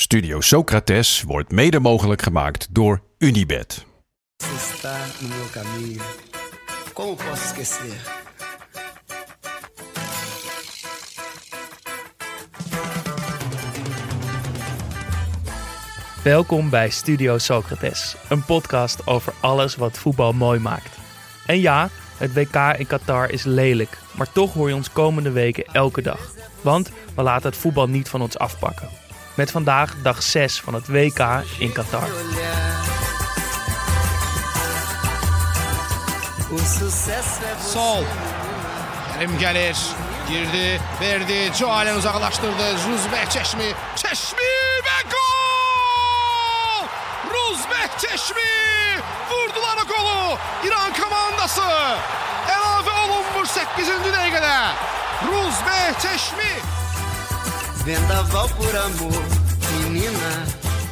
Studio Socrates wordt mede mogelijk gemaakt door Unibed. Welkom bij Studio Socrates, een podcast over alles wat voetbal mooi maakt. En ja, het WK in Qatar is lelijk, maar toch hoor je ons komende weken elke dag. Want we laten het voetbal niet van ons afpakken. Met vandaag dag 6 van het WK in Qatar. Sol. Kerim gelir. Girdi, verdi. Cealen uzaklaştırdı. Ruzbek Çeşmi. Çeşmi ve gol! Ruzbek Çeşmi! Vurdular o golü. İran komandası. Elave olunmuş 8. dakikada. Ruzbek Çeşmi. Vendaval por amor, menina.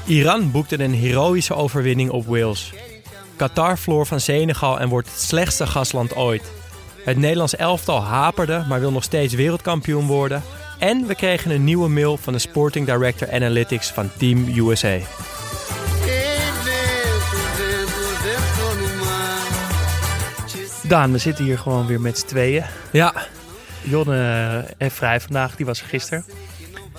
Iran boekte een heroïsche overwinning op Wales. Qatar verloor van Senegal en wordt het slechtste gastland ooit. Het Nederlands elftal haperde, maar wil nog steeds wereldkampioen worden. En we kregen een nieuwe mail van de Sporting Director Analytics van Team USA. Daan, we zitten hier gewoon weer met z'n tweeën. Ja, Jonne en Vrij vandaag, die was er gisteren.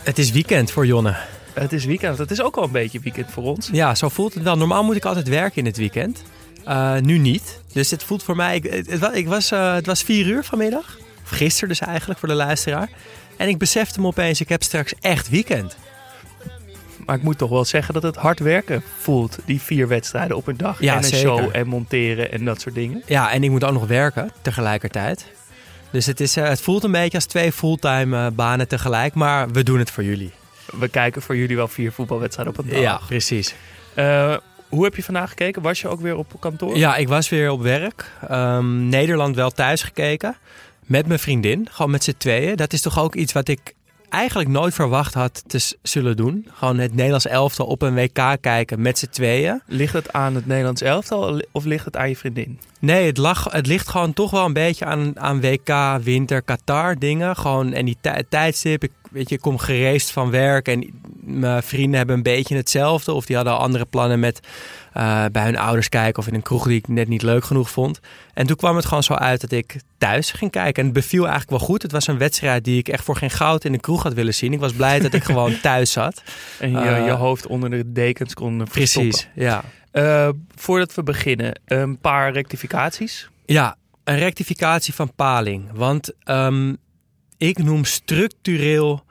Het is weekend voor Jonne. Het is weekend, het is ook wel een beetje weekend voor ons. Ja, zo voelt het wel. Normaal moet ik altijd werken in het weekend. Eh, nu niet. Dus het voelt voor mij... Ik, het, ik was, eh, het was vier uur vanmiddag. Of gisteren dus eigenlijk voor de luisteraar. En ik besefte me opeens, ik heb straks echt weekend. Maar ik moet toch wel zeggen dat het hard werken voelt. Die vier wedstrijden op een dag. Ja, en een zeker. show en monteren en dat soort dingen. Ja, en ik moet ook nog werken tegelijkertijd. Dus het, is, eh, het voelt een beetje als twee fulltime eh, banen tegelijk. Maar we doen het voor jullie. We kijken voor jullie wel vier voetbalwedstrijden op een dag. Ja, precies. Eh, hoe heb je vandaag gekeken? Was je ook weer op kantoor? Ja, ik was weer op werk. Ehm, Nederland wel thuis gekeken. Met mijn vriendin. Gewoon met z'n tweeën. Dat is toch ook iets wat ik eigenlijk nooit verwacht had te zullen doen. Gewoon het Nederlands elftal op een WK kijken met z'n tweeën. Ligt het aan het Nederlands elftal of ligt het aan je vriendin? Nee, het, lag, het ligt gewoon toch wel een beetje aan, aan WK, winter, Qatar dingen. Gewoon, en die tij- tijdstip. Ik, weet je, ik kom gereisd van werk en mijn vrienden hebben een beetje hetzelfde. Of die hadden al andere plannen met eh, bij hun ouders kijken of in een kroeg die ik net niet leuk genoeg vond. En toen kwam het gewoon zo uit dat ik thuis ging kijken. En het beviel eigenlijk wel goed. Het was een wedstrijd die ik echt voor geen goud in de kroeg had willen zien. Ik was blij dat ik gewoon thuis zat. En je, Eh, je hoofd onder de dekens kon verstoppen. Precies, ja. Eh, voordat we beginnen, een paar rectificaties. Ja, een rectificatie van Paling. Want ehm, ik noem structureel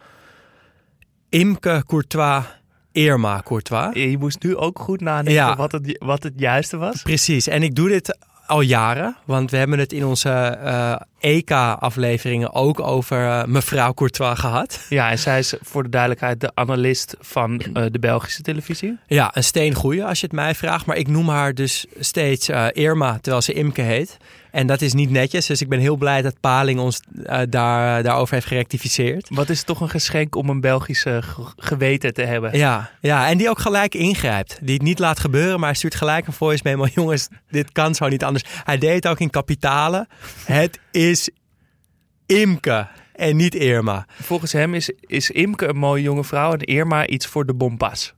Imke Courtois Irma Courtois. Je moest nu ook goed nadenken Ja. wat, het, wat het juiste was. Precies, en ik doe dit al jaren. Want we hebben het in onze eh, EK-afleveringen ook over eh, mevrouw Courtois gehad. Ja, en zij is voor de duidelijkheid de analist van eh, de Belgische televisie. Ja, een steengoeie als je het mij vraagt. Maar ik noem haar dus steeds Irma, terwijl ze Imke heet. En dat is niet netjes. Dus ik ben heel blij dat Paling ons eh, daar, daarover heeft gerectificeerd. Wat is toch een geschenk om een Belgische ge- geweten te hebben. Ja, ja, en die ook gelijk ingrijpt. Die het niet laat gebeuren, maar hij stuurt gelijk een voice memo. Jongens, dit kan zo niet anders. Hij deed het ook in kapitalen. Het is Imke en niet Irma. Volgens hem is, is Imke een mooie jonge vrouw en Irma iets voor de bompas.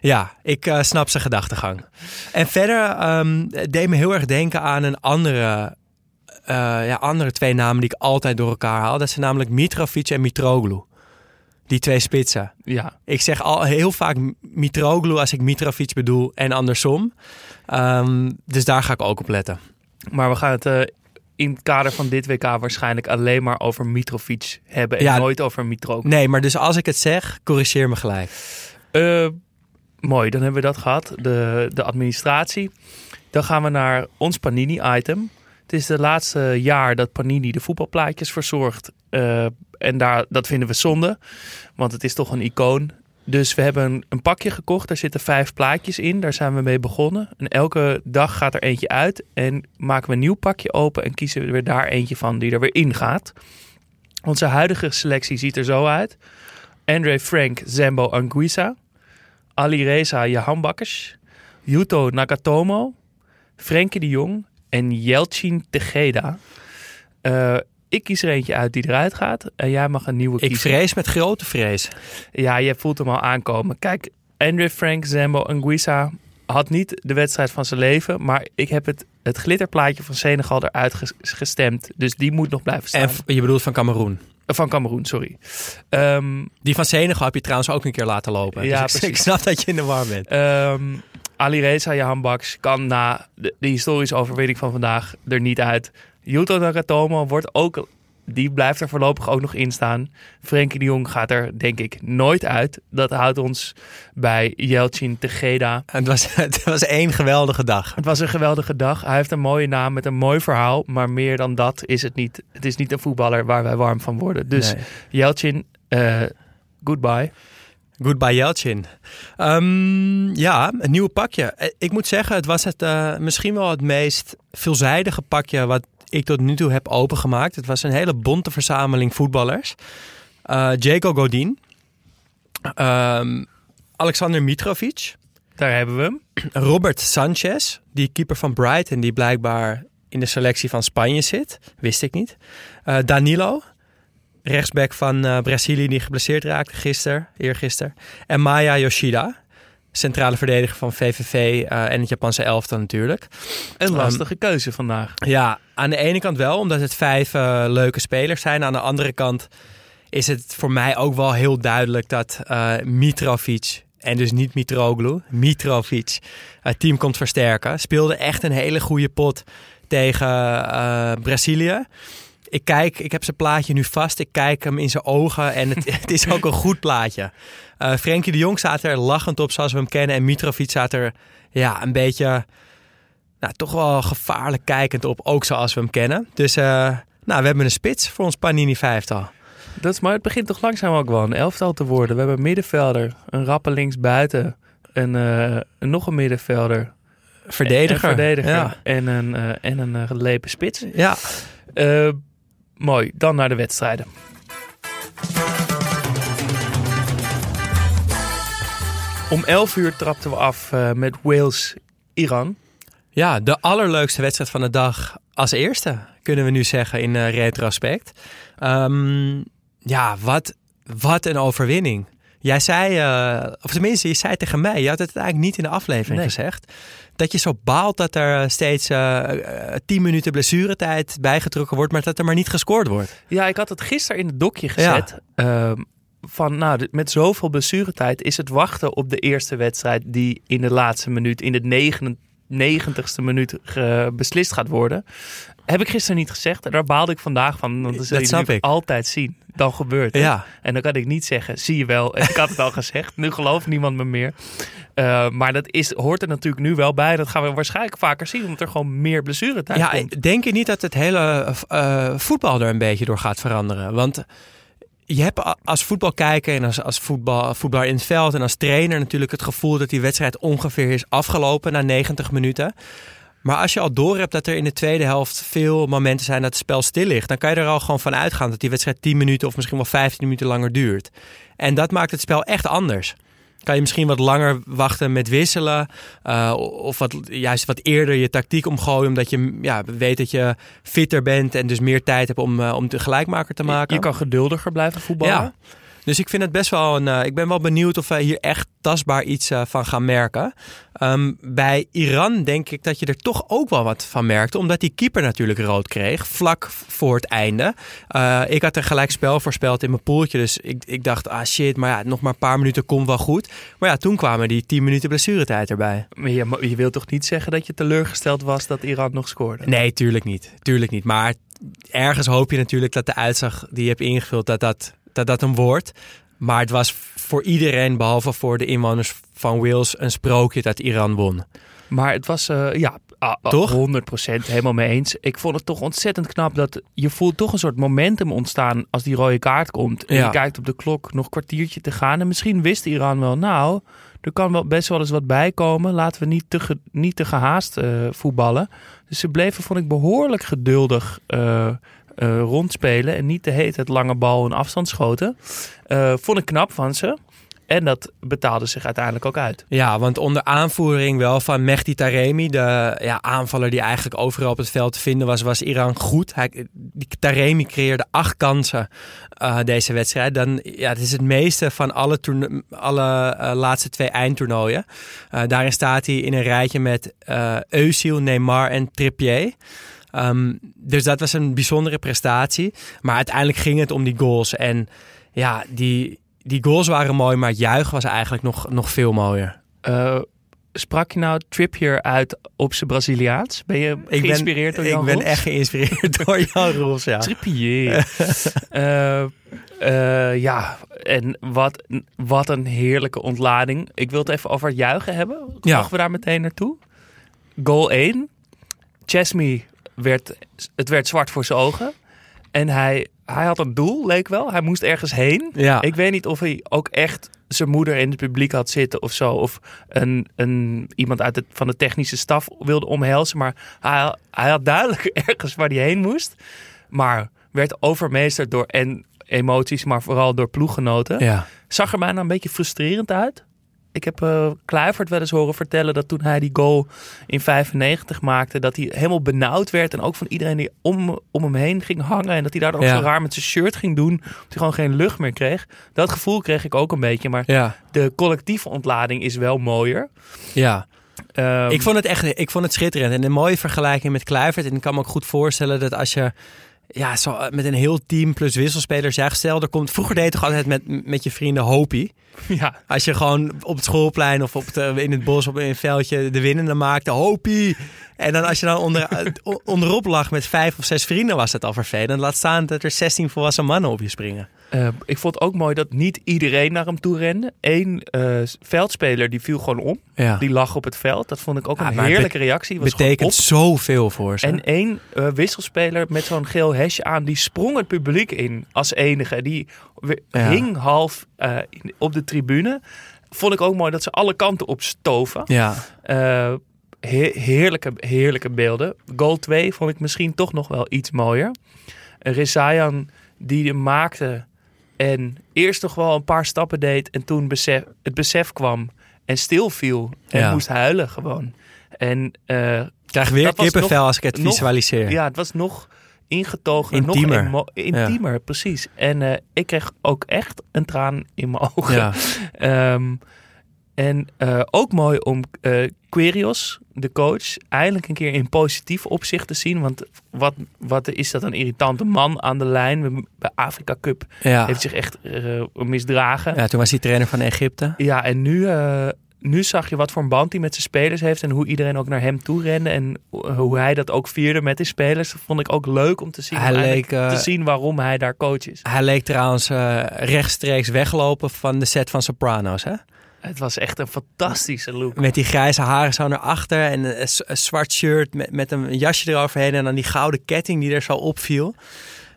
Ja, ik eh, snap zijn gedachtegang. En verder ehm, deed me heel erg denken aan een andere, eh, ja, andere twee namen die ik altijd door elkaar haal. Dat zijn namelijk Mitrovic en Mitroglou. Die twee spitsen. Ja, Ik zeg al heel vaak Mitroglou als ik Mitrovic bedoel en andersom. Ehm, dus daar ga ik ook op letten. maar we gaan het eh, in het kader van dit WK waarschijnlijk alleen maar over Mitrovic hebben en Ja. nooit over Mitroglou. Nee, maar dus als ik het zeg, corrigeer me gelijk. Mooi, dan hebben we dat gehad. De, de administratie. Dan gaan we naar ons Panini-item. Het is de laatste jaar dat Panini de voetbalplaatjes verzorgt. Eh, en daar, dat vinden we zonde, want het is toch een icoon. Dus we hebben een, een pakje gekocht. Daar zitten vijf plaatjes in. Daar zijn we mee begonnen. En elke dag gaat er eentje uit. En maken we een nieuw pakje open. En kiezen we er daar eentje van die er weer in gaat. Onze huidige selectie ziet er zo uit. Andre Frank, Zambo Anguissa. Ali Reza Jahanbakkers, Yuto Nakatomo, Frenkie de Jong en Yelchin Tejeda. Eh, ik kies er eentje uit die eruit gaat en jij mag een nieuwe Ik kiezen. vrees met grote vrees. Ja, je voelt hem al aankomen. Kijk, Andre Frank, Zambo Anguissa had niet de wedstrijd van zijn leven, maar ik heb het, het glitterplaatje van Senegal eruit ges- gestemd. Dus die moet nog blijven staan. En je bedoelt van Cameroen. Eh, van Cameroen, sorry. Ehm, Die van Senegal heb je trouwens ook een keer laten lopen. Ja, dus ik, snap dat je in de war bent. Ehm Ali Reza Jahan Baks kan na de, de historische overwinning van vandaag er niet uit. Yuto Nakatomo wordt ook, die blijft er voorlopig ook nog in staan. Frenkie de Jong gaat er denk ik nooit uit. Dat houdt ons bij Yelchin Tejeda. Het was, het was één geweldige dag. Het was een geweldige dag. Hij heeft een mooie naam met een mooi verhaal. Maar meer dan dat is het niet. Het is niet een voetballer waar wij warm van worden. Dus Nee. Yelchin, eh, goodbye. Goodbye Jeltsin. Ehm, ja, een nieuwe pakje. Eh, Ik moet zeggen, het was het, eh, misschien wel het meest veelzijdige pakje wat ik tot nu toe heb opengemaakt. Het was een hele bonte verzameling voetballers. Jaco Godin. Ehm, Alexander Mitrovic. Daar hebben we hem. Robert Sanchez, die keeper van Brighton, die blijkbaar in de selectie van Spanje zit. Wist ik niet. Eh, Danilo, rechtsback van eh, Brazilië, die geblesseerd raakte gisteren, eergisteren. En Maya Yoshida, centrale verdediger van VVV eh, en het Japanse elftal natuurlijk. Een lastige keuze vandaag. Ja, aan de ene kant wel, omdat het vijf eh, leuke spelers zijn. Aan de andere kant is het voor mij ook wel heel duidelijk dat eh, Mitrovic, en dus niet Mitroglou, Mitrovic, het team komt versterken. Speelde echt een hele goede pot tegen Brazilië. Ik kijk, ik heb zijn plaatje nu vast. Ik kijk hem in zijn ogen en het, het is ook een goed plaatje. Eh Frenkie de Jong staat er lachend op zoals we hem kennen. En Mitrovic staat er ja, een beetje nou, toch wel gevaarlijk kijkend op, ook zoals we hem kennen. Dus eh, nou, we hebben een spits voor ons Panini vijftal. Dat is, maar het begint toch langzaam ook wel een elftal te worden. We hebben een middenvelder, een rappe linksbuiten, een, eh, een nog een middenvelder, Verdediger. een verdediger Ja. en een, en een gelepen spits. ja. Mooi, dan naar de wedstrijden. Om 11 uur trapten we af eh, met Wales-Iran. Ja, de allerleukste wedstrijd van de dag als eerste, kunnen we nu zeggen in eh, retrospect. Ehm, ja, wat, wat een overwinning. Jij zei, eh, of tenminste, je zei tegen mij, je had het eigenlijk niet in de aflevering Nee. gezegd, dat je zo baalt dat er steeds eh, eh, 10 minuten blessuretijd bijgetrokken wordt, maar dat er maar niet gescoord wordt. Ja, ik had het gisteren in het dokje gezet. Ehm, van, nou, met zoveel blessuretijd is het wachten op de eerste wedstrijd die in de laatste minuut, in de 99ste minuut beslist gaat worden. Heb ik gisteren niet gezegd. En daar baalde ik vandaag van. Want zul Dat je natuurlijk ik. altijd zien. Dan gebeurt het. Ja. En dan kan ik niet zeggen, zie je wel. Ik had het al gezegd. Nu gelooft niemand me meer. Uh, maar dat is, hoort er natuurlijk nu wel bij. Dat gaan we waarschijnlijk vaker zien. Omdat er gewoon meer blessuretijd Ja, komt. denk je niet dat het hele uh, voetbal er een beetje door gaat veranderen? Want je hebt als voetbalkijker en als, als voetbal, voetballer in het veld en als trainer natuurlijk het gevoel dat die wedstrijd ongeveer is afgelopen na 90 minuten. Maar als je al door hebt dat er in de tweede helft veel momenten zijn dat het spel stil ligt, dan kan je er al gewoon van uitgaan dat die wedstrijd 10 minuten of misschien wel 15 minuten langer duurt. En dat maakt het spel echt anders. Kan je misschien wat langer wachten met wisselen. Uh, of wat, juist wat eerder je tactiek omgooien. Omdat je ja, weet dat je fitter bent en dus meer tijd hebt om, uh, om de gelijkmaker te maken. Je kan geduldiger blijven voetballen. Ja. Dus ik vind het best wel een. eh, ik ben wel benieuwd of wij hier echt tastbaar iets eh, van gaan merken. Ehm, bij Iran denk ik dat je er toch ook wel wat van merkte. Omdat die keeper natuurlijk rood kreeg. Vlak voor het einde. Eh, ik had een gelijk spel voorspeld in mijn poeltje. Dus ik, ik dacht, ah shit, maar ja, nog maar een paar minuten komt wel goed. Maar ja, toen kwamen die 10 minuten blessuretijd erbij. Maar je, je wilt toch niet zeggen dat je teleurgesteld was dat Iran nog scoorde? Nee, tuurlijk niet. Tuurlijk niet. Maar ergens hoop je natuurlijk dat de uitslag die je hebt ingevuld, dat dat, dat, dat een wordt. Maar het was voor iedereen, behalve voor de inwoners van Wales, een sprookje dat Iran won. Maar het was, eh, ja, Toch? 100% helemaal mee eens. Ik vond het toch ontzettend knap dat je voelt toch een soort momentum ontstaan als die rode kaart komt. En Ja. je kijkt op de klok, nog een kwartiertje te gaan. En misschien wist Iran wel, nou, er kan wel best wel eens wat bij komen. Laten we niet te, ge- niet te gehaast eh, voetballen. Dus ze bleven, vond ik, behoorlijk geduldig eh, rondspelen. En niet de heet het lange bal en afstand schoten. Eh, vond ik knap van ze. En dat betaalde zich uiteindelijk ook uit. Ja, want onder aanvoering wel van Mehdi Taremi, de ja, aanvaller die eigenlijk overal op het veld te vinden was, was Iran goed. Hij, Taremi creëerde acht kansen eh, deze wedstrijd. Dan, ja, het is het meeste van alle, alle laatste twee eindtoernooien. Daarin staat hij in een rijtje met Özil, Neymar en Trippier. Ehm, dus dat was een bijzondere prestatie. Maar uiteindelijk ging het om die goals. En ja, die, die goals waren mooi, maar het juichen was eigenlijk nog, nog veel mooier. Eh, sprak je nou Trippier uit op zijn Braziliaans? Ben je Ik geïnspireerd ben, door Jan Ik ben echt geïnspireerd door Jan Roels, ja. Trippier. Eh, eh, ja, en wat, wat een heerlijke ontlading. Ik wil het even over het juichen hebben. Ja. Mogen we daar meteen naartoe? Goal 1. Chesney werd, het werd zwart voor zijn ogen. En hij, hij had een doel, leek wel. Hij moest ergens heen. Ja. Ik weet niet of hij ook echt zijn moeder in het publiek had zitten of zo. Of een, een, iemand uit het, van de technische staf wilde omhelzen. Maar hij, hij had duidelijk ergens waar hij heen moest. Maar werd overmeesterd door en emoties, maar vooral door ploeggenoten. Ja. Zag er mij nou een beetje frustrerend uit. Ik heb eh Kluivert wel eens horen vertellen dat toen hij die goal in 95 maakte, dat hij helemaal benauwd werd. En ook van iedereen die om, om hem heen ging hangen. En dat hij daardoor ook Ja. zo raar met zijn shirt ging doen. Dat hij gewoon geen lucht meer kreeg. Dat gevoel kreeg ik ook een beetje. Maar Ja. de collectieve ontlading is wel mooier. ja. Ehm, Ik vond het echt ik vond het schitterend. En een mooie vergelijking met Kluivert. En ik kan me ook goed voorstellen dat als je ja, zo, eh, met een heel team plus wisselspelers. Ja, stel, er komt, vroeger deed je toch altijd met, met je vrienden hopie. ja, Als je gewoon op het schoolplein of op het, eh, in het bos op een veldje de winnende maakte, hopie. En dan als je dan onder, eh, onderop lag met vijf of zes vrienden was het al vervelend. Laat staan dat er 16 volwassen mannen op je springen. Eh, ik vond ook mooi dat niet iedereen naar hem toe rende. Eén veldspeler die viel gewoon om. Ja. Die lag op het veld. Dat vond ik ook Ja, een heerlijke reactie. Was gewoon betekent zoveel voor ze. En één wisselspeler met zo'n geel hesje aan, die sprong het publiek in als enige. Die Ja. hing half eh, op de tribune. Vond ik ook mooi dat ze alle kanten op stoven. ja. Eh, he- heerlijke, heerlijke beelden. Goal 2 vond ik misschien toch nog wel iets mooier. Rezayan die maakte en eerst nog wel een paar stappen deed en toen besef, het besef kwam en stilviel en Ja. moest huilen gewoon. En eh, Ik krijg weer kippenvel nog- als ik het nog- visualiseer. ja, het was nog ingetogen, Intiemer. nog intiemer, precies. En eh, ik kreeg ook echt een traan in mijn ogen. Ja. Ehm, en eh, ook mooi om eh Quirios, de coach, eindelijk een keer in positief opzicht te zien. Want wat, wat is dat een irritante man aan de lijn. Bij Afrika Cup Ja. heeft zich echt misdragen. ja, toen was hij trainer van Egypte. Ja, en nu, nu zag je wat voor een band hij met zijn spelers heeft. En hoe iedereen ook naar hem toe rende. En hoe hij dat ook vierde met de spelers. Dat vond ik ook leuk om te zien. Hij leek, eh, te zien waarom hij daar coach is. Hij leek trouwens eh, rechtstreeks weglopen van de set van Sopranos. Hè? Het was echt een fantastische look. Met die grijze haren zo naar achter en een, een zwart shirt met, met een jasje eroverheen. En dan die gouden ketting die er zo opviel.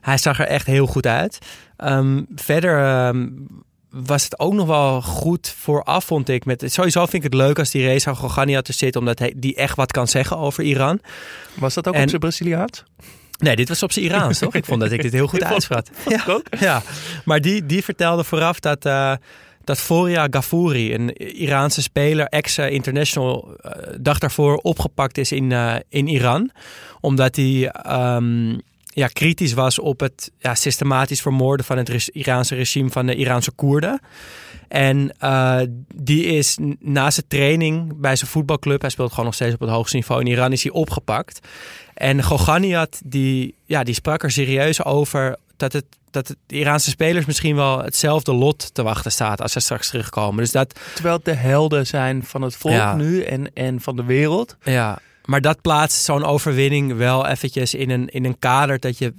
Hij zag er echt heel goed uit. Ehm, verder ehm, was het ook nog wel goed vooraf, vond ik. Met, sowieso vind ik het leuk als die Reza Gogania er zit, omdat hij die echt wat kan zeggen over Iran. Was dat ook En- op zijn Braziliaans? Nee, dit was op zijn Iraans, toch? Ik vond dat ik dit heel goed uitsprak. ik ook. Ja, maar die, die vertelde vooraf dat, eh dat Foria Ghafouri, een Iraanse speler, ex-international, dag daarvoor opgepakt is in, eh, in Iran. Omdat hij ehm, ja, kritisch was op het ja, systematisch vermoorden van het Iraanse regime van de Iraanse Koerden. En eh, die is na zijn training bij zijn voetbalclub, hij speelt gewoon nog steeds op het hoogste niveau in Iran, is hij opgepakt. En Goganiat, die, ja, die sprak er serieus over dat het dat het de Iraanse spelers misschien wel hetzelfde lot te wachten staat als ze straks terugkomen. Dus dat, Terwijl het de helden zijn van het volk Ja. nu en, en van de wereld. Ja, maar dat plaatst zo'n overwinning wel eventjes in een, in een kader dat je,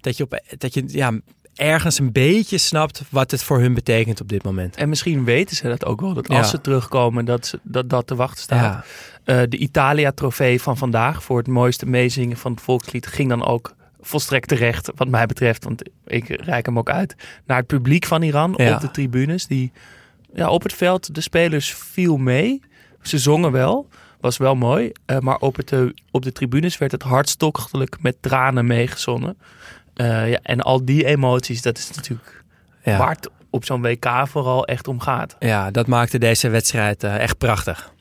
dat je, op, dat je ja, ergens een beetje snapt wat het voor hun betekent op dit moment. En misschien weten ze dat ook wel. Dat Ja. als ze terugkomen, dat ze, dat, dat te wachten staat. Ja, Eh, de Italia-trofee van vandaag voor het mooiste meezingen van het volkslied ging dan ook volstrekt terecht, wat mij betreft. Want ik reik hem ook uit naar het publiek van Iran Ja. op de tribunes. Die ja, op het veld, de spelers viel mee. Ze zongen wel, was wel mooi. eh, maar op, het, eh, op de tribunes werd het hartstochtelijk met tranen meegezonnen. Eh, ja, en al die emoties, dat is natuurlijk ja. waar het op zo'n WK vooral echt om gaat. ja, dat maakte deze wedstrijd echt prachtig.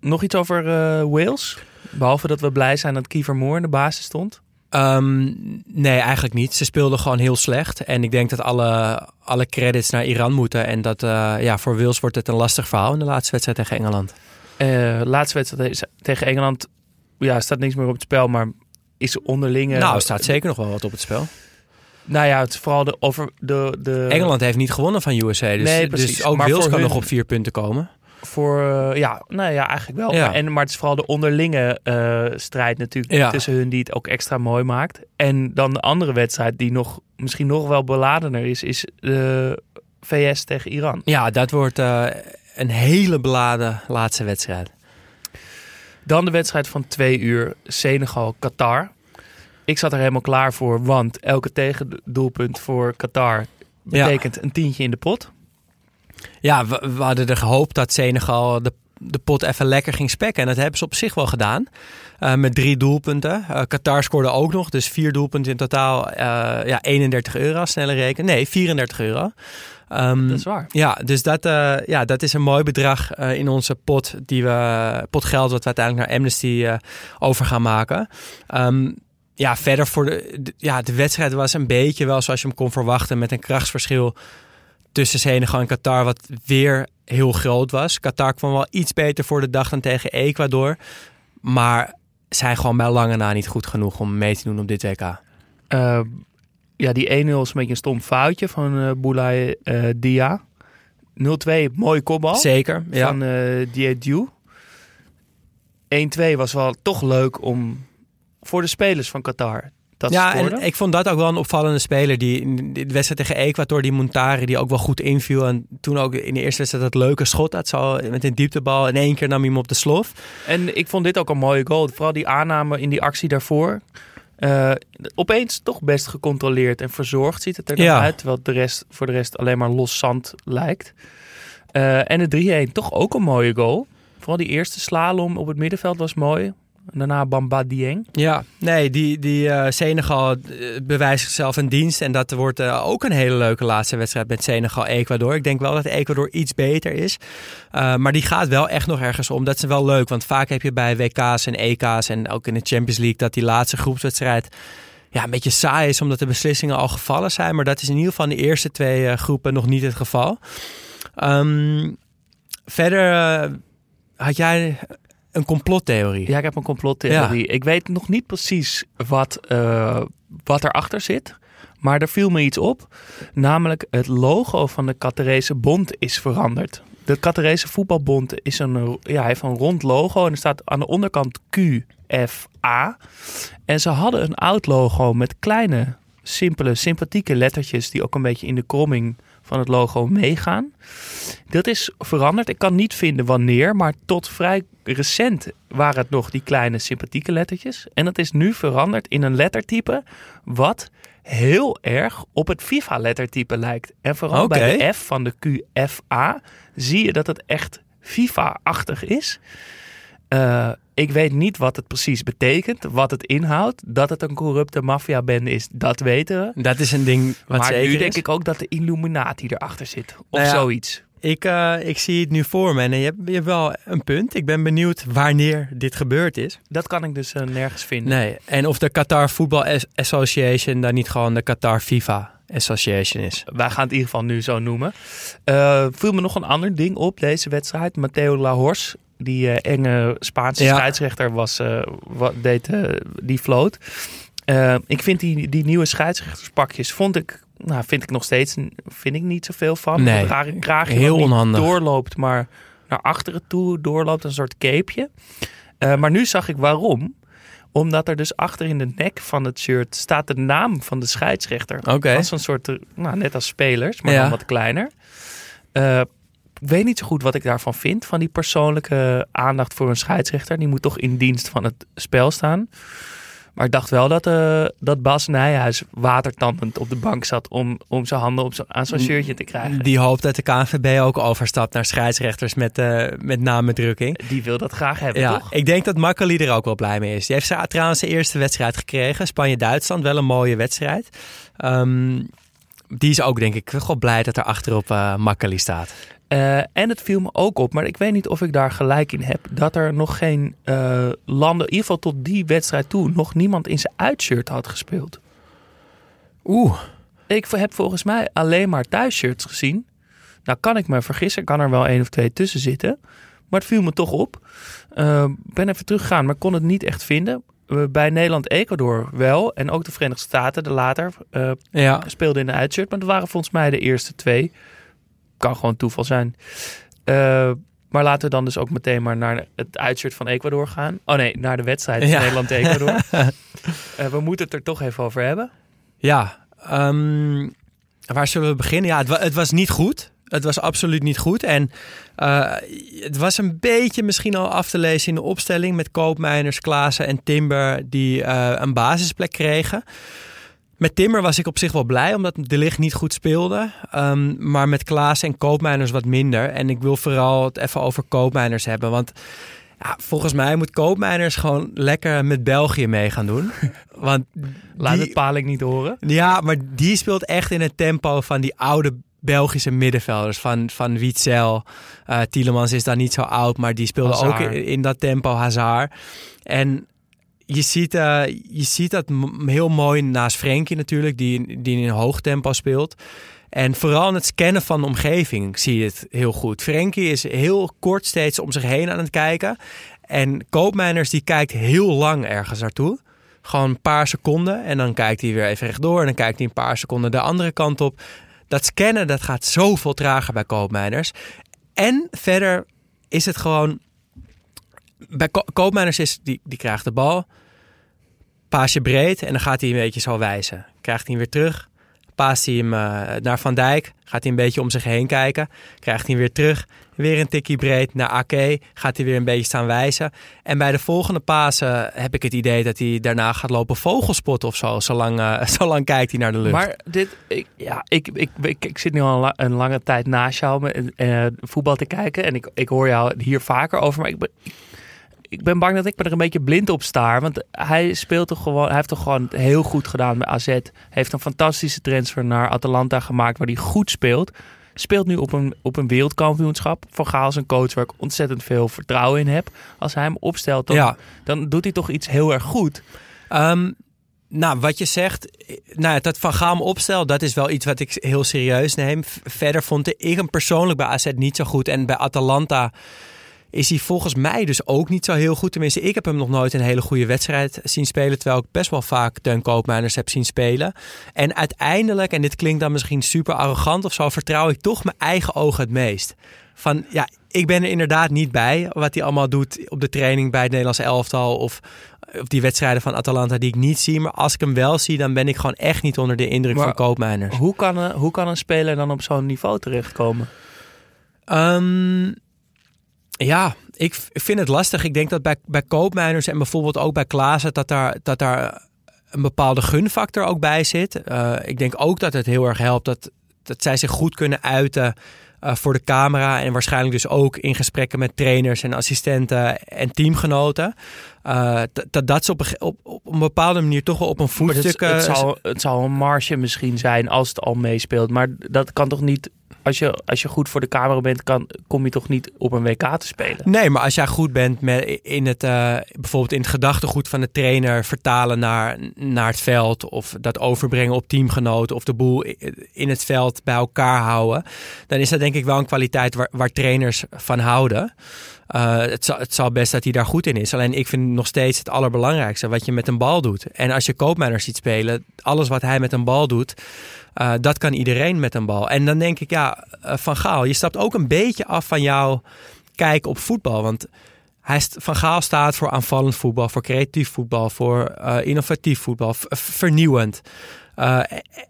Nog iets over Wales? Behalve dat we blij zijn dat Kiefer Moore in de basis stond. Ehm, nee, eigenlijk niet. Ze speelden gewoon heel slecht. En ik denk dat alle, alle credits naar Iran moeten. En dat ja, voor Wils wordt het een lastig verhaal in de laatste wedstrijd tegen Engeland. Eh laatste wedstrijd tegen Engeland ja, staat niks meer op het spel, maar is onderlinge... nou, er staat zeker nog wel wat op het spel. Nou ja, het is vooral de, over de... de Engeland heeft niet gewonnen van USA. Dus, Nee, precies. dus ook Maar Wils kan hun- nog op vier punten komen. Voor, eh, ja, nou ja, eigenlijk wel. Ja. En, maar het is vooral de onderlinge eh, strijd natuurlijk Ja. tussen hun die het ook extra mooi maakt. En dan de andere wedstrijd die nog misschien nog wel beladener is, is de VS tegen Iran. Ja, dat wordt eh, een hele beladen laatste wedstrijd. Dan de wedstrijd van twee uur Senegal-Qatar. Ik zat er helemaal klaar voor, want elke tegendoelpunt voor Qatar betekent een tientje in de pot. Ja, we, we hadden er gehoopt dat Senegal de, de pot even lekker ging spekken. En dat hebben ze op zich wel gedaan. Eh, met drie doelpunten. Eh, Qatar scoorde ook nog. Dus vier doelpunten in totaal. eh, ja, 31 euro, snelle reken. Nee, 34 euro. Ehm, Dat is waar. ja, dus dat, eh, ja, dat is een mooi bedrag eh, in onze pot, die we, pot geld wat we uiteindelijk naar Amnesty eh, over gaan maken. Ehm, ja, verder voor de, de- ja, de wedstrijd was een beetje wel zoals je hem kon verwachten met een krachtsverschil tussen Senegal en Qatar, wat weer heel groot was. Qatar kwam wel iets beter voor de dag dan tegen Ecuador, maar zijn gewoon bij lange na niet goed genoeg om mee te doen op dit WK. Ja, die 1-0 is een beetje een stom foutje van eh Boulay eh, Dia. 0-2, mooie kopbal Zeker, ja. van eh Diediu. 1-2 was wel toch leuk om voor de spelers van Qatar dat ja, en ik vond dat ook wel een opvallende speler. Die in de wedstrijd tegen Ecuador, die Montari, die ook wel goed inviel. En toen ook in de eerste wedstrijd dat leuke schot had. Zo met een dieptebal. In één keer nam hij hem op de slof. En ik vond dit ook een mooie goal. Vooral die aanname in die actie daarvoor. Eh, opeens toch best gecontroleerd en verzorgd ziet het er dan Ja. uit. Terwijl de rest, voor de rest alleen maar los zand lijkt. Eh, en de 3-1 toch ook een mooie goal. Vooral die eerste slalom op het middenveld was mooi. Daarna Bamba Dieng. Ja, nee, die, die eh, Senegal eh, bewijst zichzelf een dienst. En dat wordt eh, ook een hele leuke laatste wedstrijd met Senegal-Ecuador. Ik denk wel dat Ecuador iets beter is. Maar die gaat wel echt nog ergens om. Dat is wel leuk, want vaak heb je bij WK's en EK's en ook in de Champions League... dat die laatste groepswedstrijd ja, een beetje saai is omdat de beslissingen al gevallen zijn. Maar dat is in ieder geval in de eerste twee groepen nog niet het geval. Ehm, verder had jij een complottheorie. Ja, ik heb een complottheorie. Ik weet nog niet precies wat, eh wat erachter zit. Maar er viel me iets op. Namelijk het logo van de Catarese Bond is veranderd. De Catarese Voetbalbond is een, ja, heeft een rond logo. En er staat aan de onderkant QFA. En ze hadden een oud logo met kleine, simpele, sympathieke lettertjes... die ook een beetje in de kromming van het logo meegaan. Dat is veranderd. Ik kan niet vinden wanneer, maar tot vrij recent waren het nog die kleine sympathieke lettertjes. En dat is nu veranderd in een lettertype wat heel erg op het FIFA-lettertype lijkt. En vooral bij de F van de QFA zie je dat het echt FIFA-achtig is. Eh, ik weet niet wat het precies betekent, wat het inhoudt. Dat het een corrupte maffiabende is, dat weten we. Dat is een ding wat maar zeker nu denk is. ik ook dat de Illuminati erachter zit. Of Nou ja, zoiets. Ik, eh, ik zie het nu voor me en je hebt, je hebt wel een punt. Ik ben benieuwd wanneer dit gebeurd is. Dat kan ik dus eh, nergens vinden. Nee, en of de Qatar Football As- Association dan niet gewoon de Qatar FIFA Association is. Wij gaan het in ieder geval nu zo noemen. Eh viel me nog een ander ding op deze wedstrijd. Matteo Lahors, die eh, enge Spaanse Ja. scheidsrechter, was, eh, wat, deed, eh, die floot. Ik vind die, die nieuwe scheidsrechterspakjes, vond ik, nou, vind ik nog steeds vind ik niet zoveel van. Nee, Het rare kraagje heel onhandig. doorloopt, maar naar achteren toe doorloopt, een soort capeje. Eh, maar nu zag ik waarom. Omdat er dus achter in de nek van het shirt staat de naam van de scheidsrechter. Oké. Als een soort, nou, net als spelers, maar Ja. dan wat kleiner. Weet niet zo goed wat ik daarvan vind. Van die persoonlijke aandacht voor een scheidsrechter. Die moet toch in dienst van het spel staan. Maar ik dacht wel dat, eh, dat Bas Nijhuis watertandend op de bank zat om, om zijn handen op zijn, aan zo'n shirtje te krijgen. Die hoopt dat de KNVB ook overstapt naar scheidsrechters met, eh met namendrukking. Die wil dat graag hebben, Ja, toch? ik denk dat Makkeli er ook wel blij mee is. Die heeft trouwens zijn eerste wedstrijd gekregen. Spanje-Duitsland, wel een mooie wedstrijd. Ehm, die is ook denk ik wel blij dat er achterop eh Makkeli staat. Eh, en het viel me ook op, maar ik weet niet of ik daar gelijk in heb, dat er nog geen eh, landen, in ieder geval tot die wedstrijd toe, nog niemand in zijn uitshirt had gespeeld. Oeh. Ik heb volgens mij alleen maar thuisshirts gezien. Nou kan ik me vergissen, kan er wel één of twee tussen zitten. Maar het viel me toch op. Eh, ben even teruggegaan, maar kon het niet echt vinden. Bij Nederland-Ecuador wel. En ook de Verenigde Staten, de later, eh, Ja. speelden in de uitshirt. Maar dat waren volgens mij de eerste twee. Kan gewoon toeval zijn. Eh, maar laten we dan dus ook meteen maar naar het uitshirt van Ecuador gaan. Oh nee, naar de wedstrijd Ja. Nederland-Ecuador. Eh, we moeten het er toch even over hebben. Ja, ehm, waar zullen we beginnen? Ja, het, wa- het was niet goed. Het was absoluut niet goed. En eh, het was een beetje misschien al af te lezen in de opstelling met Koopmeiners, Klaassen en Timber die een basisplek kregen. Met Timber was ik op zich wel blij, omdat de licht niet goed speelde. Ehm, maar met Klaas en Koopmeiners wat minder. En ik wil vooral het even over Koopmeiners hebben. Want ja, volgens mij moet Koopmeiners gewoon lekker met België mee gaan doen. Want Laat die- het Paling niet horen. ja, maar die speelt echt in het tempo van die oude Belgische middenvelders. Van, van Witzel. Eh Tielemans is dan niet zo oud, maar die speelde Hazard. ook in, in dat tempo Hazard. En je ziet, eh, je ziet dat heel mooi naast Frenkie natuurlijk, die, die in hoog tempo speelt. En vooral in het scannen van de omgeving zie je het heel goed. Frenkie is heel kort steeds om zich heen aan het kijken. En Koopmeiners die kijkt heel lang ergens naartoe. Gewoon een paar seconden en dan kijkt hij weer even rechtdoor. En dan kijkt hij een paar seconden de andere kant op. Dat scannen dat gaat zoveel trager bij Koopmeiners. En verder is het gewoon... Bij Ko- is, die, die krijgt de bal. Paasje breed en dan gaat hij een beetje zo wijzen. Krijgt hij weer terug. Paast hij hem eh, naar Van Dijk. Gaat hij een beetje om zich heen kijken. Krijgt hij weer terug. Weer een tikkie breed naar Ake. Gaat hij weer een beetje staan wijzen. En bij de volgende pasen heb ik het idee dat hij daarna gaat lopen vogelspotten of zo. Zolang, eh, zolang kijkt hij naar de lucht. Maar dit, ik, ja, ik, ik, ik, zit nu al een, la- een lange tijd naast jou met, eh, voetbal te kijken. En ik, ik hoor jou hier vaker over. Maar ik, ik ben bang dat ik me er een beetje blind op staar. Want hij speelt toch gewoon, hij heeft toch gewoon heel goed gedaan bij AZ. Heeft een fantastische transfer naar Atalanta gemaakt waar hij goed speelt. Speelt nu op een, op een wereldkampioenschap. Van Gaal is een coach waar ik ontzettend veel vertrouwen in heb. Als hij hem opstelt, dan, Ja. dan doet hij toch iets heel erg goed. Ehm, nou, wat je zegt, nou, dat Van Gaal opstel, dat is wel iets wat ik heel serieus neem. Verder vond ik hem persoonlijk bij AZ niet zo goed. En bij Atalanta is hij volgens mij dus ook niet zo heel goed. Tenminste, ik heb hem nog nooit een hele goede wedstrijd zien spelen. Terwijl ik best wel vaak Teun Koopmeiners heb zien spelen. En uiteindelijk, en dit klinkt dan misschien super arrogant of zo, vertrouw ik toch mijn eigen ogen het meest. Van ja, ik ben er inderdaad niet bij wat hij allemaal doet op de training bij het Nederlands elftal. Of op die wedstrijden van Atalanta die ik niet zie. Maar als ik hem wel zie, dan ben ik gewoon echt niet onder de indruk Maar- van Koopmeiners. Hoe kan, een, hoe kan een speler dan op zo'n niveau terechtkomen? Ehm, ja, ik vind het lastig. Ik denk dat bij, bij koopmijners en bijvoorbeeld ook bij Klaassen... dat daar, dat daar een bepaalde gunfactor ook bij zit. Eh, ik denk ook dat het heel erg helpt dat, dat zij zich goed kunnen uiten... eh, voor de camera en waarschijnlijk dus ook in gesprekken met trainers en assistenten en teamgenoten. Eh, dat- dat ze op op, op een bepaalde manier toch wel op een het, voetstuk... het, eh, zal, het zal een marge misschien zijn als het al meespeelt. Maar dat kan toch niet als je, als je goed voor de camera bent, kan, kom je toch niet op een WK te spelen? Nee, maar als jij goed bent met in het, eh, bijvoorbeeld in het gedachtegoed van de trainer vertalen naar, naar het veld. Of dat overbrengen op teamgenoten of de boel in het veld bij elkaar houden. Dan is dat denk ik wel een kwaliteit waar, waar trainers van houden. Uh, het, zal, het zal best dat hij daar goed in is. Alleen ik vind nog steeds het allerbelangrijkste wat je met een bal doet. En als je koopmijners ziet spelen, alles wat hij met een bal doet, uh, dat kan iedereen met een bal. En dan denk ik, ja, uh, Van Gaal, je stapt ook een beetje af van jouw kijk op voetbal. Want hij, Van Gaal staat voor aanvallend voetbal, voor creatief voetbal, voor innovatief voetbal, vernieuwend. Uh,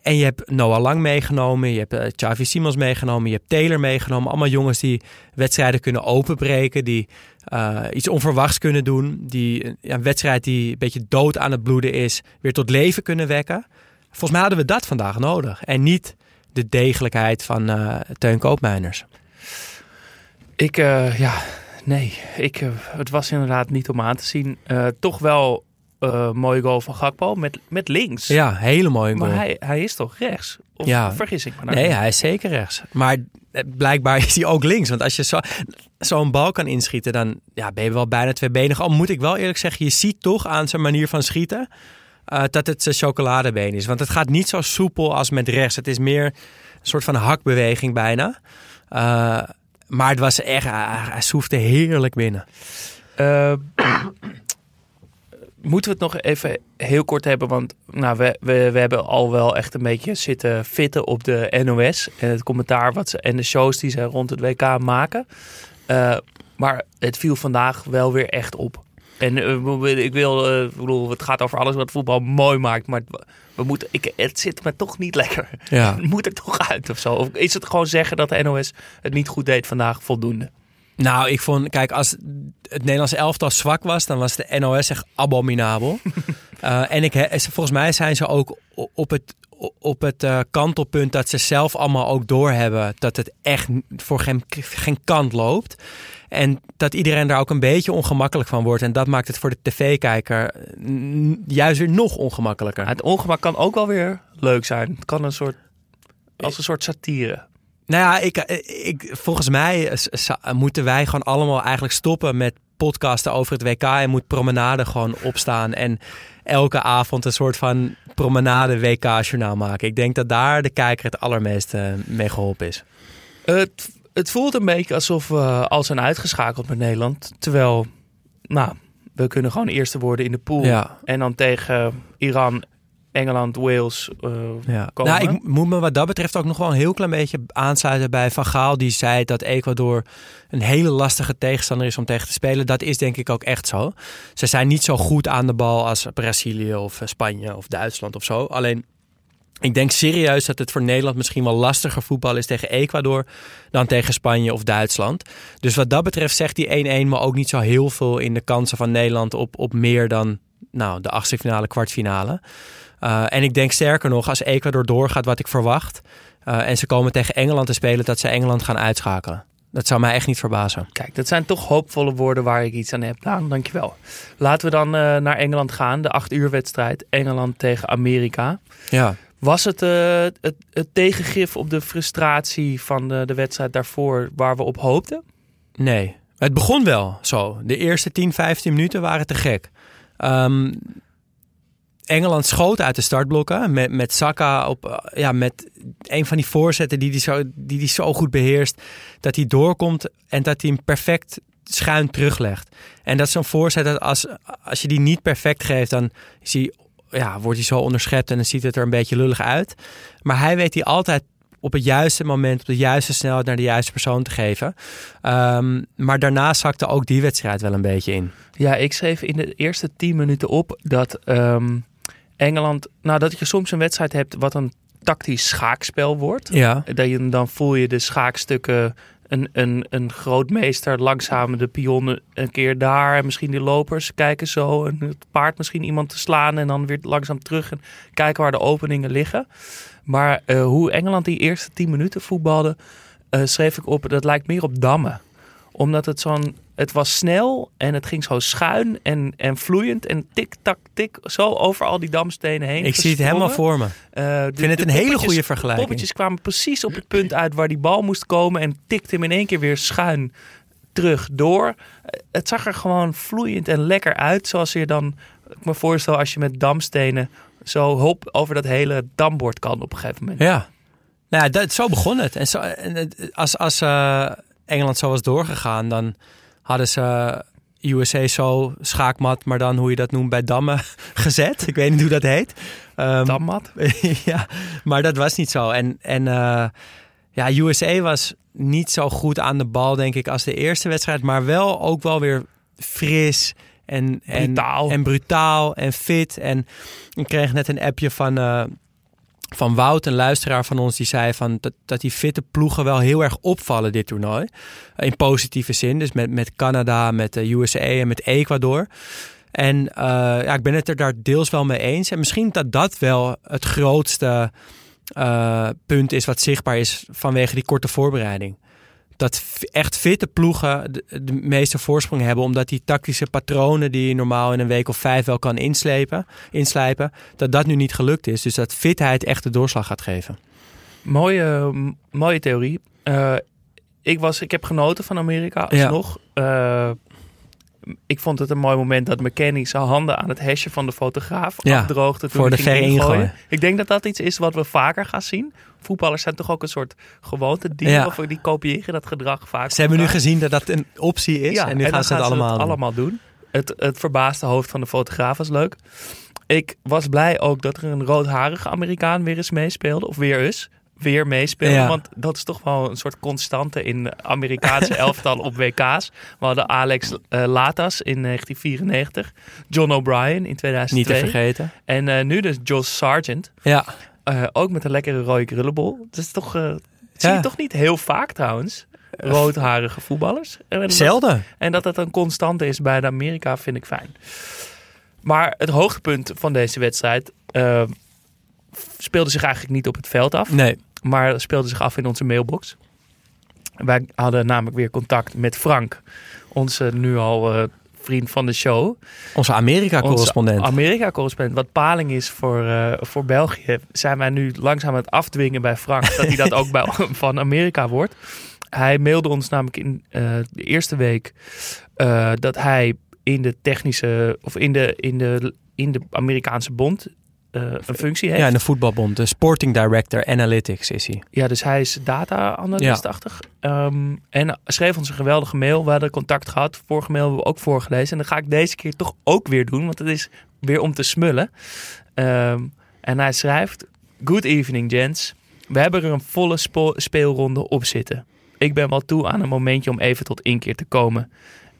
en je hebt Noah Lang meegenomen, je hebt uh, Xavi Simons meegenomen, je hebt Taylor meegenomen. Allemaal jongens die wedstrijden kunnen openbreken, die iets onverwachts kunnen doen. Die een wedstrijd die een beetje dood aan het bloeden is, weer tot leven kunnen wekken. Volgens mij hadden we dat vandaag nodig. En niet de degelijkheid van Teun Koopmeiners. Ik, ja, nee. Ik, het was inderdaad niet om aan te zien. toch wel uh, mooie goal van Gakpo met, met links. Ja, hele mooie goal. Maar hij, hij is toch rechts? Of ja. vergis ik me nou? Nee, hij is zeker rechts. Maar eh, blijkbaar is hij ook links. Want als je zo'n zo bal kan inschieten, dan ja, ben je wel bijna tweebenig. Al moet ik wel eerlijk zeggen, je ziet toch aan zijn manier van schieten... Uh, dat het zijn chocoladebeen is. Want het gaat niet zo soepel als met rechts. Het is meer een soort van hakbeweging bijna. Uh, maar het was echt, hij, hij soefde heerlijk binnen. Uh, moeten we het nog even heel kort hebben. Want nou, we, we, hebben al wel echt een beetje zitten fitten op de NOS. En het commentaar wat en de shows die ze rond het WK maken. Uh, maar het viel vandaag wel weer echt op. En uh, ik wil, uh, bedoel, het gaat over alles wat voetbal mooi maakt. Maar we moeten, ik, het zit me toch niet lekker. Ja. Het moet er toch uit of zo. Of is het gewoon zeggen dat de NOS het niet goed deed vandaag voldoende? Nou, ik vond, kijk, als het Nederlandse elftal zwak was, dan was de NOS echt abominabel. uh, en ik, volgens mij zijn ze ook op het, op het uh, kantelpunt dat ze zelf allemaal ook doorhebben dat het echt voor geen, geen kant loopt. En dat iedereen daar ook een beetje ongemakkelijk van wordt. En dat maakt het voor de tv-kijker juist weer nog ongemakkelijker. Het ongemak kan ook wel weer leuk zijn. Het kan een soort, als een soort satire. Nou ja, ik, ik, volgens mij moeten wij gewoon allemaal eigenlijk stoppen met podcasten over het WK en moet promenade gewoon opstaan en elke avond een soort van promenade WK-journaal maken. Ik denk dat daar de kijker het allermeest mee geholpen is. Het, het voelt een beetje alsof we al zijn uitgeschakeld met Nederland. Terwijl, nou, we kunnen gewoon eerste worden in de pool. Ja. En dan tegen Iran Engeland, Wales uh, ja. komen. Nou, ik moet me wat dat betreft ook nog wel een heel klein beetje aansluiten bij Van Gaal. Die zei dat Ecuador een hele lastige tegenstander is om tegen te spelen. Dat is denk ik ook echt zo. Ze zijn niet zo goed aan de bal als Brazilië of Spanje of Duitsland of zo. Alleen ik denk serieus dat het voor Nederland misschien wel lastiger voetbal is tegen Ecuador dan tegen Spanje of Duitsland. Dus wat dat betreft zegt die 1-1 maar ook niet zo heel veel in de kansen van Nederland op, op meer dan nou, de achtste finale, kwartfinale. Uh, en ik denk sterker nog, als Ecuador doorgaat wat ik verwacht... Uh, en ze komen tegen Engeland te spelen, dat ze Engeland gaan uitschakelen. Dat zou mij echt niet verbazen. Kijk, dat zijn toch hoopvolle woorden waar ik iets aan heb. Nou, dankjewel. Laten we dan uh, naar Engeland gaan. De acht uur wedstrijd. Engeland tegen Amerika. Ja. Was het, het, het tegengif op de frustratie van de, de wedstrijd daarvoor waar we op hoopten? Nee. Het begon wel zo. De eerste 10, 15 minuten waren te gek. Um, Engeland schoot uit de startblokken met, met Saka op ja, met een van die voorzetten die hij zo, die die zo goed beheerst. Dat hij doorkomt en dat hij hem perfect schuin teruglegt. En dat is zo'n voorzet dat als, als je die niet perfect geeft, dan is hij, ja, wordt hij zo onderschept en dan ziet het er een beetje lullig uit. Maar hij weet hij altijd op het juiste moment, op de juiste snelheid naar de juiste persoon te geven. Um, maar daarna zakte ook die wedstrijd wel een beetje in. Ja, ik schreef in de eerste tien minuten op dat um, Engeland, nou dat je soms een wedstrijd hebt wat een tactisch schaakspel wordt. Ja. Dat je, dan voel je de schaakstukken, een, een, een grootmeester langzaam de pionnen een keer daar en misschien die lopers kijken zo en het paard misschien iemand te slaan en dan weer langzaam terug en kijken waar de openingen liggen. Maar uh, hoe Engeland die eerste tien minuten voetbalde, uh, schreef ik op, dat lijkt meer op dammen. Omdat het zo'n het was snel en het ging zo schuin en, en vloeiend en tik, tak, tik, zo over al die damstenen heen. Ik zie het helemaal voor me. Uh, ik vind het een hele goede vergelijking. poppetjes kwamen precies op het punt uit waar die bal moest komen en tikte hem in één keer weer schuin terug door. Het zag er gewoon vloeiend en lekker uit, zoals je dan ik me voorstel als je met damstenen zo hop over dat hele dambord kan op een gegeven moment. Ja, nou ja, dat, zo begon het. En, zo, en als, als uh, Engeland zo was doorgegaan, dan hadden ze USA zo schaakmat, maar dan hoe je dat noemt bij dammen gezet. Ik weet niet hoe dat heet. Um, Dammat? ja, maar dat was niet zo. En, en uh, ja, USA was niet zo goed aan de bal, denk ik, als de eerste wedstrijd. Maar wel ook wel weer fris en brutaal. En, en brutaal en fit. En ik kreeg net een appje van, uh, van Wout, een luisteraar van ons, die zei van dat, dat die fitte ploegen wel heel erg opvallen dit toernooi. In positieve zin. Dus met, met Canada, met de USA en met Ecuador. En uh, ja, ik ben het er daar deels wel mee eens. En misschien dat dat wel het grootste uh, punt is wat zichtbaar is vanwege die korte voorbereiding dat echt fitte ploegen de, meeste voorsprong hebben. Omdat die tactische patronen die je normaal in een week of vijf wel kan inslepen, inslijpen, dat dat nu niet gelukt is. Dus dat fitheid echt de doorslag gaat geven. Mooie, mooie theorie. Uh, ik, was, ik heb genoten van Amerika alsnog. Ja. Uh, ik vond het een mooi moment dat McKenny zijn handen aan het hesje van de fotograaf ja, afdroogde. Toen voor de ver ingooien. Ik denk dat dat iets is wat we vaker gaan zien. Voetballers zijn toch ook een soort gewoonte die, ja. of die kopiëren dat gedrag vaak. Ze hebben nu gezien dat dat een optie is ja, en nu gaan ze het allemaal, het allemaal doen. Het, het verbaasde hoofd van de fotograaf was leuk. Ik was blij ook dat er een roodharige Amerikaan weer eens meespeelde. Of weer eens weer meespelen. Want dat is toch wel een soort constante in Amerikaanse elftal op WK's. We hadden Alex uh, Latas in 1994. John O'Brien in 2002. Niet te vergeten. En uh, nu dus Josh Sargent. Ja. Uh, ook met een lekkere rode krullenbol. Dat is toch... dat zie je toch niet heel vaak trouwens. Roodharige voetballers. En Zelden. en dat het een constante is bij de Amerika vind ik fijn. Maar het hoogtepunt van deze wedstrijd speelde zich eigenlijk niet op het veld af. Nee. Maar speelde zich af in onze mailbox. Wij hadden namelijk weer contact met Frank. Onze nu al uh, vriend van de show. Onze Amerika-correspondent. Amerika-correspondent. Wat paling is voor, uh, voor België, zijn wij nu langzaam aan het afdwingen bij Frank. dat hij dat ook bij, van Amerika wordt. Hij mailde ons namelijk in uh, de eerste week dat hij in de technische of in de, in de, in de Amerikaanse bond een functie heeft. Ja, in de voetbalbond. De Sporting Director Analytics is hij. Ja, dus hij is data-analystachtig. Ja. Um, en schreef ons een geweldige mail. We hadden contact gehad. Vorige mail hebben we ook voorgelezen. En dat ga ik deze keer toch ook weer doen. Want het is weer om te smullen. Um, en hij schrijft... Good evening, gents. We hebben er een volle speelronde op zitten. Ik ben wel toe aan een momentje om even tot inkeer te komen.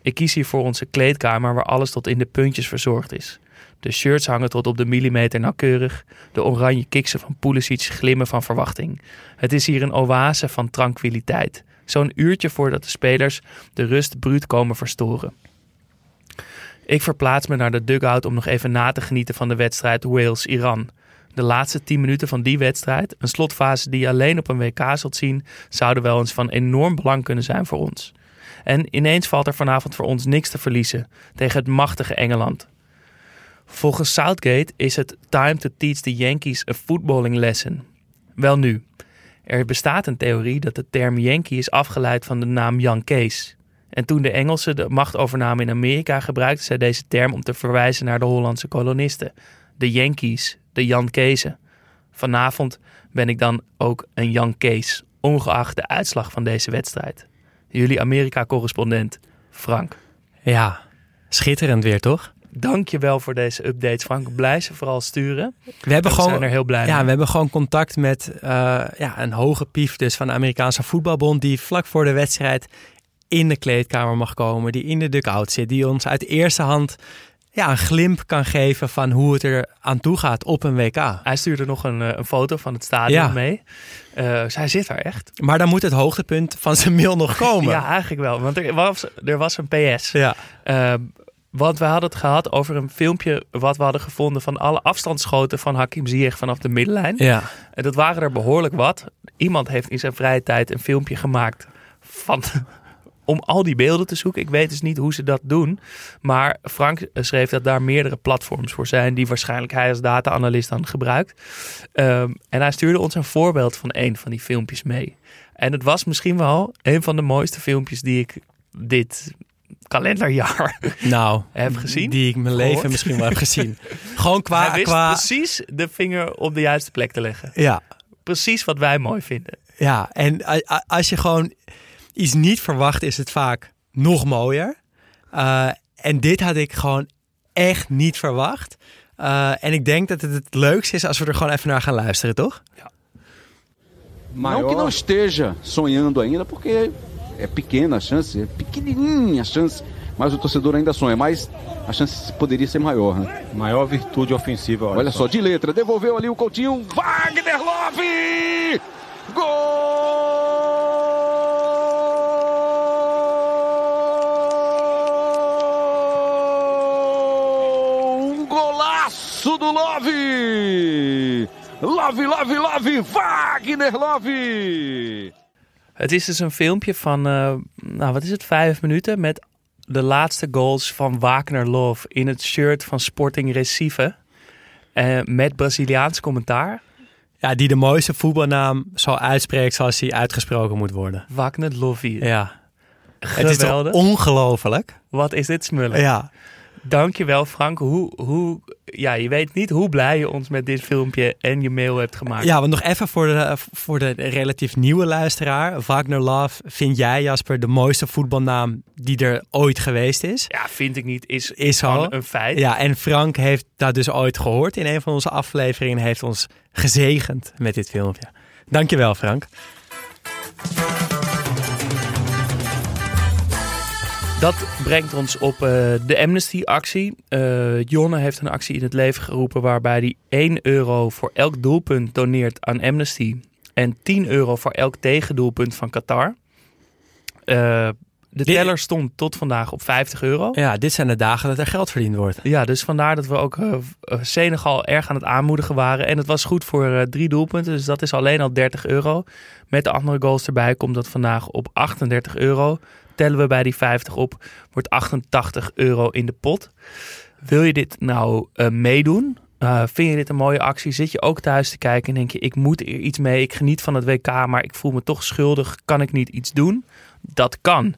Ik kies hier voor onze kleedkamer waar alles tot in de puntjes verzorgd is. De shirts hangen tot op de millimeter nauwkeurig. De oranje kiksen van Pulisic glimmen van verwachting. Het is hier een oase van tranquiliteit. Zo'n uurtje voordat de spelers de rust bruut komen verstoren. Ik verplaats me naar de dugout om nog even na te genieten van de wedstrijd Wales-Iran. De laatste 10 minuten van die wedstrijd, een slotfase die je alleen op een WK zult zien, zouden wel eens van enorm belang kunnen zijn voor ons. En ineens valt er vanavond voor ons niks te verliezen tegen het machtige Engeland. Volgens Southgate is het time to teach the Yankees a footballing lesson. Wel nu, er bestaat een theorie dat de term Yankee is afgeleid van de naam Jan Kees. En toen de Engelsen de macht overnamen in Amerika, gebruikten zij deze term om te verwijzen naar de Hollandse kolonisten. De Yankees, de Jan Keesen. Vanavond ben ik dan ook een Jan Kees, ongeacht de uitslag van deze wedstrijd. Jullie Amerika-correspondent, Frank. Ja, schitterend weer, toch? Dank je wel voor deze updates, Frank. Blij ze vooral sturen. We, hebben we gewoon, zijn er heel blij ja, we hebben gewoon contact met uh, ja, een hoge pief dus van de Amerikaanse voetbalbond... die vlak voor de wedstrijd in de kleedkamer mag komen, die in de dugout zit... die ons uit eerste hand ja, een glimp kan geven van hoe het er aan toe gaat op een WK. Hij stuurde nog een, eh, een foto van het stadion ja. mee. Uh, hij zit daar echt. Maar dan moet het hoogtepunt van zijn mail nog komen. ja, eigenlijk wel. Want er was, er was een PS. Ja. Uh, want we hadden het gehad over een filmpje wat we hadden gevonden van alle afstandsschoten van Hakim Ziyech vanaf de middenlijn. Ja. En dat waren er behoorlijk wat. Iemand heeft in zijn vrije tijd een filmpje gemaakt van om al die beelden te zoeken. Ik weet dus niet hoe ze dat doen. Maar Frank schreef dat daar meerdere platforms voor zijn, die waarschijnlijk hij als data-analyst dan gebruikt. Ehm, en hij stuurde ons een voorbeeld van een van die filmpjes mee. En het was misschien wel een van de mooiste filmpjes die ik dit kalenderjaar Nou, heb gezien. Die ik mijn leven Gehoord. misschien wel heb gezien. Gewoon qua... hij wist qua precies de vinger op de juiste plek te leggen. ja, Precies wat wij mooi vinden. ja, en als je gewoon iets niet verwacht, is het vaak nog mooier. Eh, en dit had ik gewoon echt niet verwacht. Eh, en ik denk dat het het leukste is als we er gewoon even naar gaan luisteren, toch? Não que não esteja sonhando ainda, porque é pequena a chance, é pequenininha a chance, mas o torcedor ainda sonha, mas a chance poderia ser maior, né? Maior virtude ofensiva. Olha só, de letra, devolveu ali o Coutinho, Wagner Love! Gol! Um golaço do Love! Love, Love, Love, Wagner Love! Het is dus een filmpje van, eh, nou wat is het, vijf minuten met de laatste goals van Wagner Love in het shirt van Sporting Recife. Eh, met Braziliaans commentaar. Ja, die de mooiste voetbalnaam zal uitspreken zoals hij uitgesproken moet worden. Wagner Love. Ja, het is toch Geweldig. ongelooflijk? Wat is dit smullen. Ja, Dankjewel Frank. Hoe, hoe, ja, je weet niet hoe blij je ons met dit filmpje en je mail hebt gemaakt. Ja, want nog even voor de, voor de relatief nieuwe luisteraar. Wagner Love, vind jij Jasper de mooiste voetbalnaam die er ooit geweest is? Ja, vind ik niet. Is, Is gewoon al. een feit. Ja, en Frank heeft dat dus ooit gehoord in een van onze afleveringen. Heeft ons gezegend met dit filmpje. Dankjewel Frank. Dat brengt ons op eh, de Amnesty-actie. Eh, Jonne heeft een actie in het leven geroepen waarbij hij 1 euro voor elk doelpunt doneert aan Amnesty. En 10 euro voor elk tegendoelpunt van Qatar. Eh, de teller stond tot vandaag op 50 euro. Ja, dit zijn de dagen dat er geld verdiend wordt. Ja, dus vandaar dat we ook Senegal erg aan het aanmoedigen waren. En het was goed voor drie doelpunten, dus dat is alleen al 30 euro. Met de andere goals erbij komt dat vandaag op 38 euro. Tellen we bij die 50 op, wordt 88 euro in de pot. Wil je dit nou eh, meedoen? Eh, vind je dit een mooie actie? Zit je ook thuis te kijken en denk je, ik moet er iets mee. Ik geniet van het WK, maar ik voel me toch schuldig. Kan ik niet iets doen? Dat kan.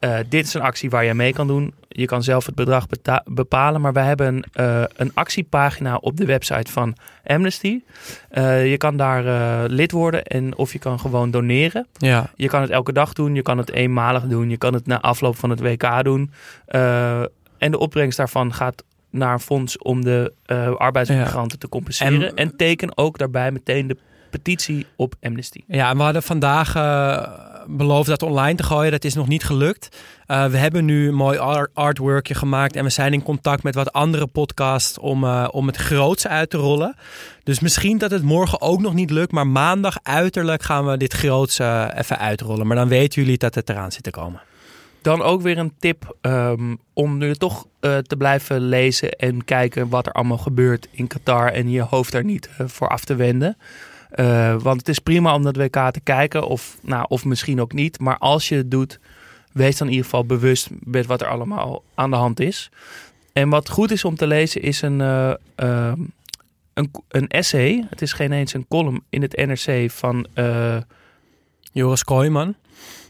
Eh, dit is een actie waar je mee kan doen. Je kan zelf het bedrag bepalen, maar wij hebben een, eh, een actiepagina op de website van Amnesty. Eh, je kan daar lid worden en of je kan gewoon doneren. Ja, Je kan het elke dag doen, je kan het eenmalig doen, je kan het na afloop van het WK doen. En de opbrengst daarvan gaat naar een fonds om de arbeidsmigranten te compenseren. En- En, teken ook daarbij meteen de petitie op Amnesty. Ja, we hadden vandaag eh, beloofd dat online te gooien. Dat is nog niet gelukt. Eh, we hebben nu een mooi art- artworkje gemaakt. En we zijn in contact met wat andere podcasts om, eh, om het groots uit te rollen. Dus misschien dat het morgen ook nog niet lukt. Maar maandag uiterlijk gaan we dit groots even uitrollen. Maar dan weten jullie dat het eraan zit te komen. Dan ook weer een tip ehm, om nu toch te blijven lezen en kijken wat er allemaal gebeurt in Qatar en je hoofd daar niet voor af te wenden. Eh, want het is prima om dat WK te kijken, of, nou, of misschien ook niet. Maar als je het doet, wees dan in ieder geval bewust met wat er allemaal aan de hand is. En wat goed is om te lezen is een, eh, ehm, een, een essay. Het is geen eens een column in het NRC van eh, Joris Kooijman,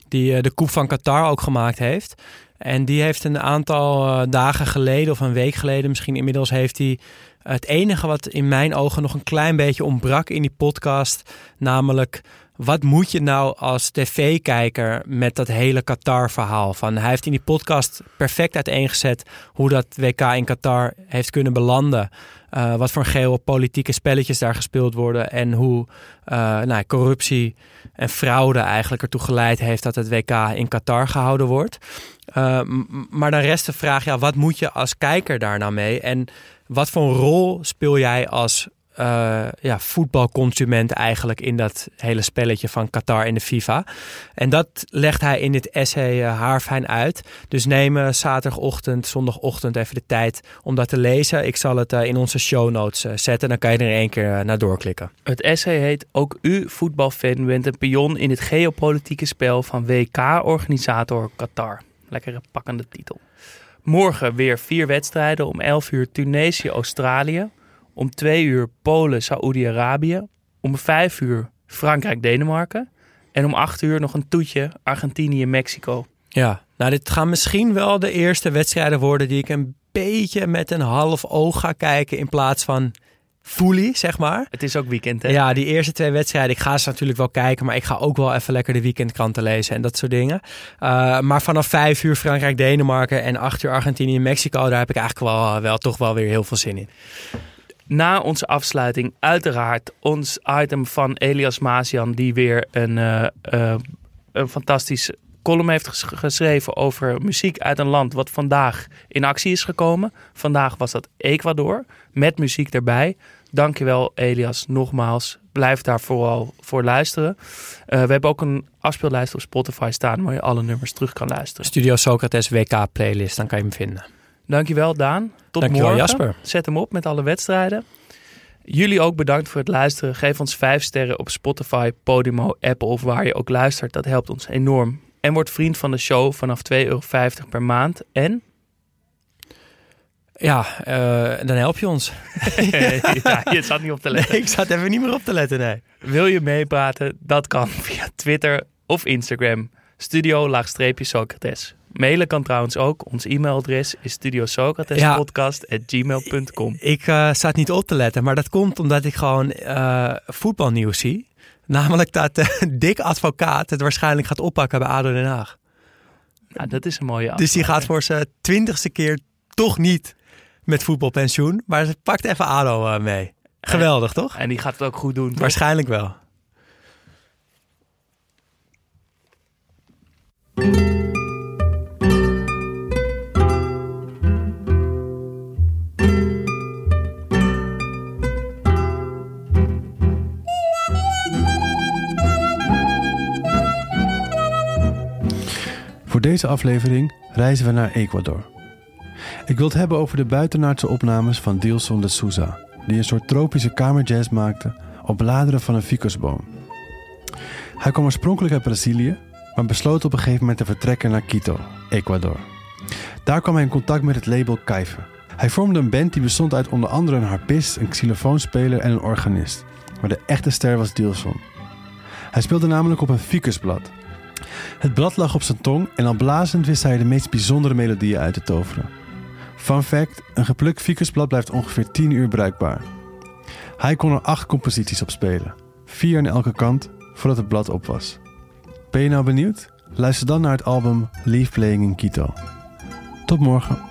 die de Koep van Qatar ook gemaakt heeft. En die heeft een aantal dagen geleden of een week geleden misschien inmiddels heeft hij het enige wat in mijn ogen nog een klein beetje ontbrak in die podcast, namelijk wat moet je nou als tv-kijker met dat hele Qatar-verhaal? Van, hij heeft in die podcast perfect uiteengezet hoe dat WK in Qatar heeft kunnen belanden. Eh, wat voor geopolitieke spelletjes daar gespeeld worden. En hoe eh, nou, corruptie en fraude eigenlijk ertoe geleid heeft dat het WK in Qatar gehouden wordt. M- maar dan rest de vraag, ja, wat moet je als kijker daar nou mee? En wat voor rol speel jij als eh, ja, voetbalconsument eigenlijk in dat hele spelletje van Qatar in de FIFA. En dat legt hij in dit essay haarfijn uit. Dus neem zaterdagochtend, zondagochtend even de tijd om dat te lezen. Ik zal het in onze show notes zetten. Dan kan je er één keer naar doorklikken. Het essay heet Ook u, voetbalfan, bent een pion in het geopolitieke spel van WK-organisator Qatar. Lekkere pakkende titel. Morgen weer vier wedstrijden. Om 11 uur Tunesië, Australië. Om 2 uur Polen, Saoedi-Arabië. Om 5 uur Frankrijk, Denemarken. En om 8 uur nog een toetje Argentinië, Mexico. Ja, nou dit gaan misschien wel de eerste wedstrijden worden die ik een beetje met een half oog ga kijken in plaats van fully, zeg maar. Het is ook weekend, hè? Ja, die eerste twee wedstrijden, ik ga ze natuurlijk wel kijken, maar ik ga ook wel even lekker de weekendkranten lezen en dat soort dingen. Uh, maar vanaf vijf uur Frankrijk, Denemarken en acht uur Argentinië en Mexico, daar heb ik eigenlijk wel, wel toch wel weer heel veel zin in. Na onze afsluiting uiteraard ons item van Elias Mazian, die weer een, uh, uh, een fantastisch column heeft geschreven over muziek uit een land wat vandaag in actie is gekomen. Vandaag was dat Ecuador, met muziek erbij. Dankjewel Elias, nogmaals. Blijf daar vooral voor luisteren. Uh, we hebben ook een afspeellijst op Spotify staan waar je alle nummers terug kan luisteren. Studio Socrates WK playlist, dan kan je hem vinden. Dankjewel Daan. Tot Dankjewel, morgen. Jasper. Zet hem op met alle wedstrijden. Jullie ook bedankt voor het luisteren. Geef ons vijf sterren op Spotify, Podimo, Apple of waar je ook luistert. Dat helpt ons enorm. En word vriend van de show vanaf 2,50 euro per maand. En? Ja, uh, dan help je ons. ja, je zat niet op te letten. Nee, ik zat even niet meer op te letten, nee. Wil je meepraten? Dat kan via Twitter of Instagram. Studio-Socrates. Mailen kan trouwens ook. Ons e-mailadres is studiosocratespodcast.gmail.com. Ik uh, zat niet op te letten, maar dat komt omdat ik gewoon uh, voetbalnieuws zie. Namelijk dat uh, Dick Advocaat het waarschijnlijk gaat oppakken bij ADO Den Haag. Ja, dat is een mooie afspraak. Dus die gaat voor zijn twintigste keer toch niet met voetbalpensioen. Maar ze pakt even ADO uh, mee. Geweldig, en, toch? En die gaat het ook goed doen, toch? Waarschijnlijk wel. Voor deze aflevering reizen we naar Ecuador. Ik wil het hebben over de buitenaardse opnames van Dilson de Souza, die een soort tropische kamerjazz maakte op bladeren van een ficusboom. Hij kwam oorspronkelijk uit Brazilië, maar besloot op een gegeven moment te vertrekken naar Quito, Ecuador. Daar kwam hij in contact met het label Kaifer. Hij vormde een band die bestond uit onder andere een harpist, een xylofoonspeler en een organist, maar de echte ster was Dilson. Hij speelde namelijk op een ficusblad, het blad lag op zijn tong en al blazend wist hij de meest bijzondere melodieën uit te toveren. Fun fact, een geplukt ficusblad blijft ongeveer 10 uur bruikbaar. Hij kon er 8 composities op spelen, 4 aan elke kant, voordat het blad op was. Ben je nou benieuwd? Luister dan naar het album Leave Playing in Quito. Tot morgen.